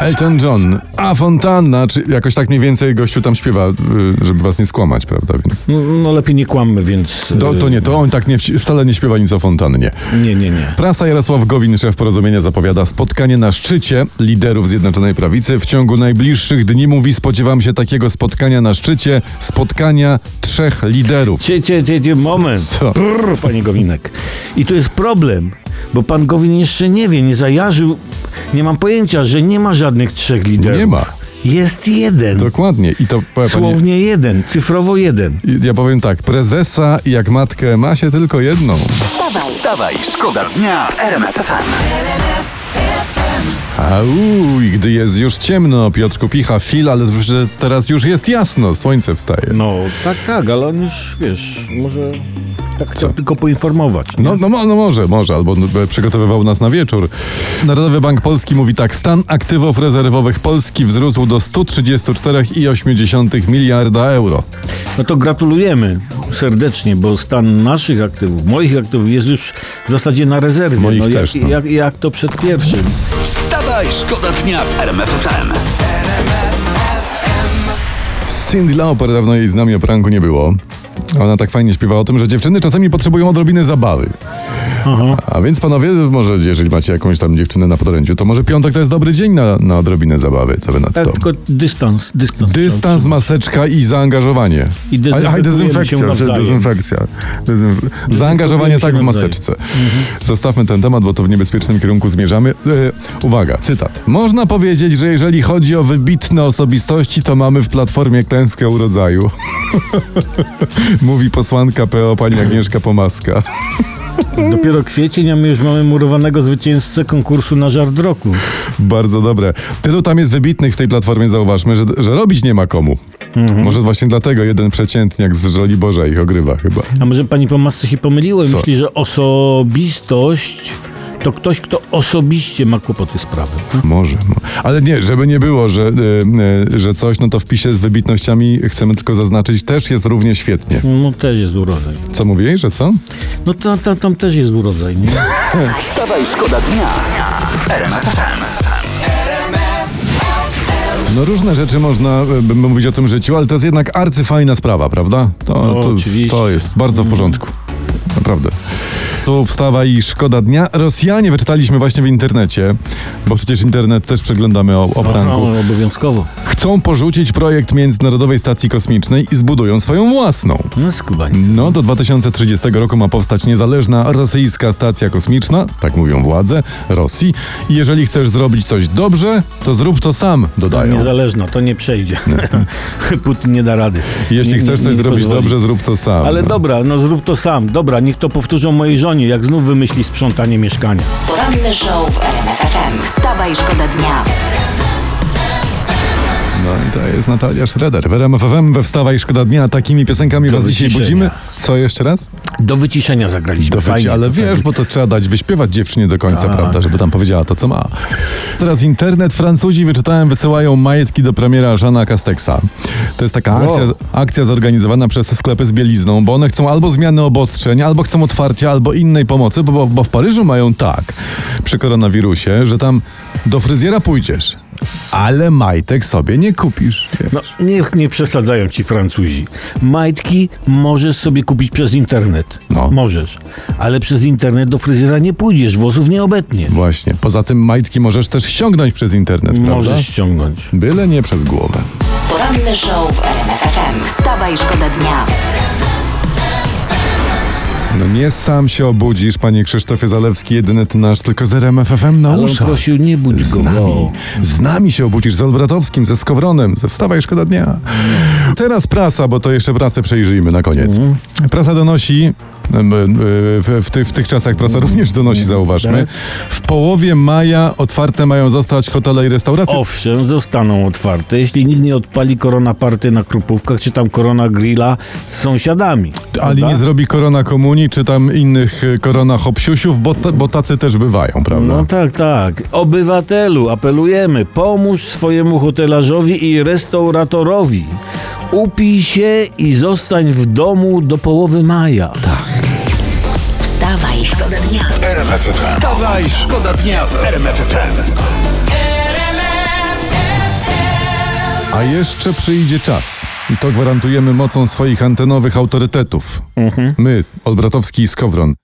Elton John, a Fontanna, czy jakoś tak mniej więcej gościu tam śpiewa, y, żeby was nie skłamać, prawda? Więc No, no lepiej nie kłammy, więc... to, to nie, to on tak nie, wcale nie śpiewa nic o fontannie. Nie, nie, nie. Prasa Jarosław Gowin, szef porozumienia, zapowiada spotkanie na szczycie liderów Zjednoczonej Prawicy. W ciągu najbliższych dni, mówi, spodziewam się takiego spotkania na szczycie, spotkania trzech liderów. Cie, cie, cie, cie, moment. Co? Brr, panie Gowinek. I tu jest problem, bo pan Gowin jeszcze nie wie, nie zajarzył, nie mam pojęcia, że nie ma żadnych trzech liderów. Nie ma. Jest jeden. Dokładnie. I to, powie pani, Słownie jeden, cyfrowo jeden. ja powiem tak, prezesa jak matkę ma się tylko jedną. Wstawaj, Wstawaj, szkoda dnia w RMF. Au, i gdy jest już ciemno, Piotr Kupicha, fil, ale teraz już jest jasno, słońce wstaje. No, tak, tak, ale on już, wiesz, może tak chciał tylko poinformować. nie? No, no, no może, może, albo e, przygotowywał nas na wieczór. Narodowy Bank Polski mówi tak, stan aktywów rezerwowych Polski wzrósł do 134,8 miliarda euro. No to gratulujemy serdecznie, bo stan naszych aktywów, moich aktywów jest już w zasadzie na rezerwie. Moich no, też, jak, no. jak, jak to przed pierwszym. Wstawaj, szkoda dnia w RMF FM. Cindy Lauper, dawno jej z nami o pranku nie było. Ona tak fajnie śpiewa o tym, że dziewczyny czasami potrzebują odrobiny zabawy. Aha. A więc panowie, może jeżeli macie jakąś tam dziewczynę na podorędziu, to może piątek to jest dobry dzień na, na odrobinę zabawy. Co wy na Tak, to? tylko dystans, dystans. Dystans, maseczka i zaangażowanie. I dezynfekujemy A, a, dezynfekcja, dezynfekcja. Dezynf... Zaangażowanie tak w maseczce. Zostawmy ten temat, bo to w niebezpiecznym kierunku zmierzamy. E, uwaga, cytat. Można powiedzieć, że jeżeli chodzi o wybitne osobistości, to mamy w Platformie klęskę urodzaju. Mówi posłanka PO pani Agnieszka Pomaska. Dopiero kwiecień, a my już mamy murowanego zwycięzcę konkursu na żart roku. Bardzo dobre. Tylu tam jest wybitnych w tej platformie, zauważmy, że, że robić nie ma komu. Może właśnie dlatego jeden przeciętniak z Żoli Boża ich ogrywa chyba. A może pani po masce się Co? myśli, że osobistość to ktoś, kto osobiście ma kłopoty z prawem. No? Może, mo- ale nie, żeby nie było, że, y, y, że coś, no to w pisie z wybitnościami chcemy tylko zaznaczyć, też jest równie świetnie. No też jest urodzaj. Co mówiłeś, że co? No to, to, tam też jest urodzaj, nie? Wstawaj, szkoda dnia. No różne rzeczy można y, by mówić o tym życiu, ale to jest jednak arcyfajna sprawa, prawda? To, No, to, oczywiście. to jest bardzo w porządku. Naprawdę. Tu wstawa i szkoda dnia. Rosjanie wyczytaliśmy właśnie w internecie, bo przecież internet też przeglądamy o, o pranku. No, obowiązkowo. Chcą porzucić projekt Międzynarodowej Stacji Kosmicznej i zbudują swoją własną. No skubańcy. No, do 2030 roku ma powstać niezależna rosyjska stacja kosmiczna, tak mówią władze Rosji. I jeżeli chcesz zrobić coś dobrze, to zrób to sam, dodają. Niezależna, to nie przejdzie. Putin nie da rady. Jeśli Nie- chcesz nie- coś nie zrobić pozwoli. dobrze, zrób to sam. Ale no. dobra, no zrób to sam. Dobra, niech to powtórzą mojej żonie, jak znów wymyśli sprzątanie mieszkania. poranny show w RMF FM. Wstawaj, szkoda dnia. No i to jest Natalia Schroeder. W RMF FM we Wstawaj Szkoda Dnia. Takimi piosenkami Do was dzisiaj wyciszenia. budzimy. Co jeszcze raz? Do wyciszenia zagraliśmy. Do wyci- ale to wiesz, bo to trzeba dać wyśpiewać dziewczynie do końca, Tak. prawda, żeby tam powiedziała to, co ma. Teraz internet. Francuzi, wyczytałem, wysyłają majtki do premiera Żana Castexa. To jest taka Wow. akcja, akcja zorganizowana przez sklepy z bielizną, bo one chcą albo zmiany obostrzeń, albo chcą otwarcia, albo innej pomocy, bo, bo w Paryżu mają tak przy koronawirusie, że tam do fryzjera pójdziesz, ale majtek sobie nie kupisz. No, niech nie przesadzają ci Francuzi. Majtki możesz sobie kupić przez internet. No. Możesz. Ale przez internet do fryzjera nie pójdziesz, włosów nie obetnie. Właśnie. Poza tym majtki możesz też ściągnąć przez internet, prawda? Możesz ściągnąć. Byle nie przez głowę. Poranny show w RMF FM. Wstawaj, szkoda dnia. No nie sam się obudzisz, panie Krzysztofie Zalewski, jedyny ty nasz, tylko z RMF FM na Ale on uszach. prosił, nie budź Z go. nami, bo- z nami się obudzisz, z Olbratowskim, ze Skowronem, ze Wstawaj Szkoda Dnia. Teraz prasa, bo to jeszcze prasę przejrzyjmy na koniec. Prasa donosi, w, w, ty, w tych czasach prasa również donosi, zauważmy. W połowie maja otwarte mają zostać hotele i restauracje. Owszem, zostaną otwarte, jeśli nikt nie odpali korona party na Krupówkach, czy tam korona grilla z sąsiadami. Ali nie zrobi korona komunii, czy tam innych e, korona hopsiusiów, bo, ta, bo tacy też bywają, prawda? No tak, tak. Obywatelu, apelujemy, pomóż swojemu hotelarzowi i restauratorowi. Upij się i zostań w domu do połowy maja. Tak. Wstawaj, szkoda dnia. Wstawaj, szkoda dnia w RMF FM. A jeszcze przyjdzie czas. I to gwarantujemy mocą swoich antenowych autorytetów. My, Olbratowski i Skowron,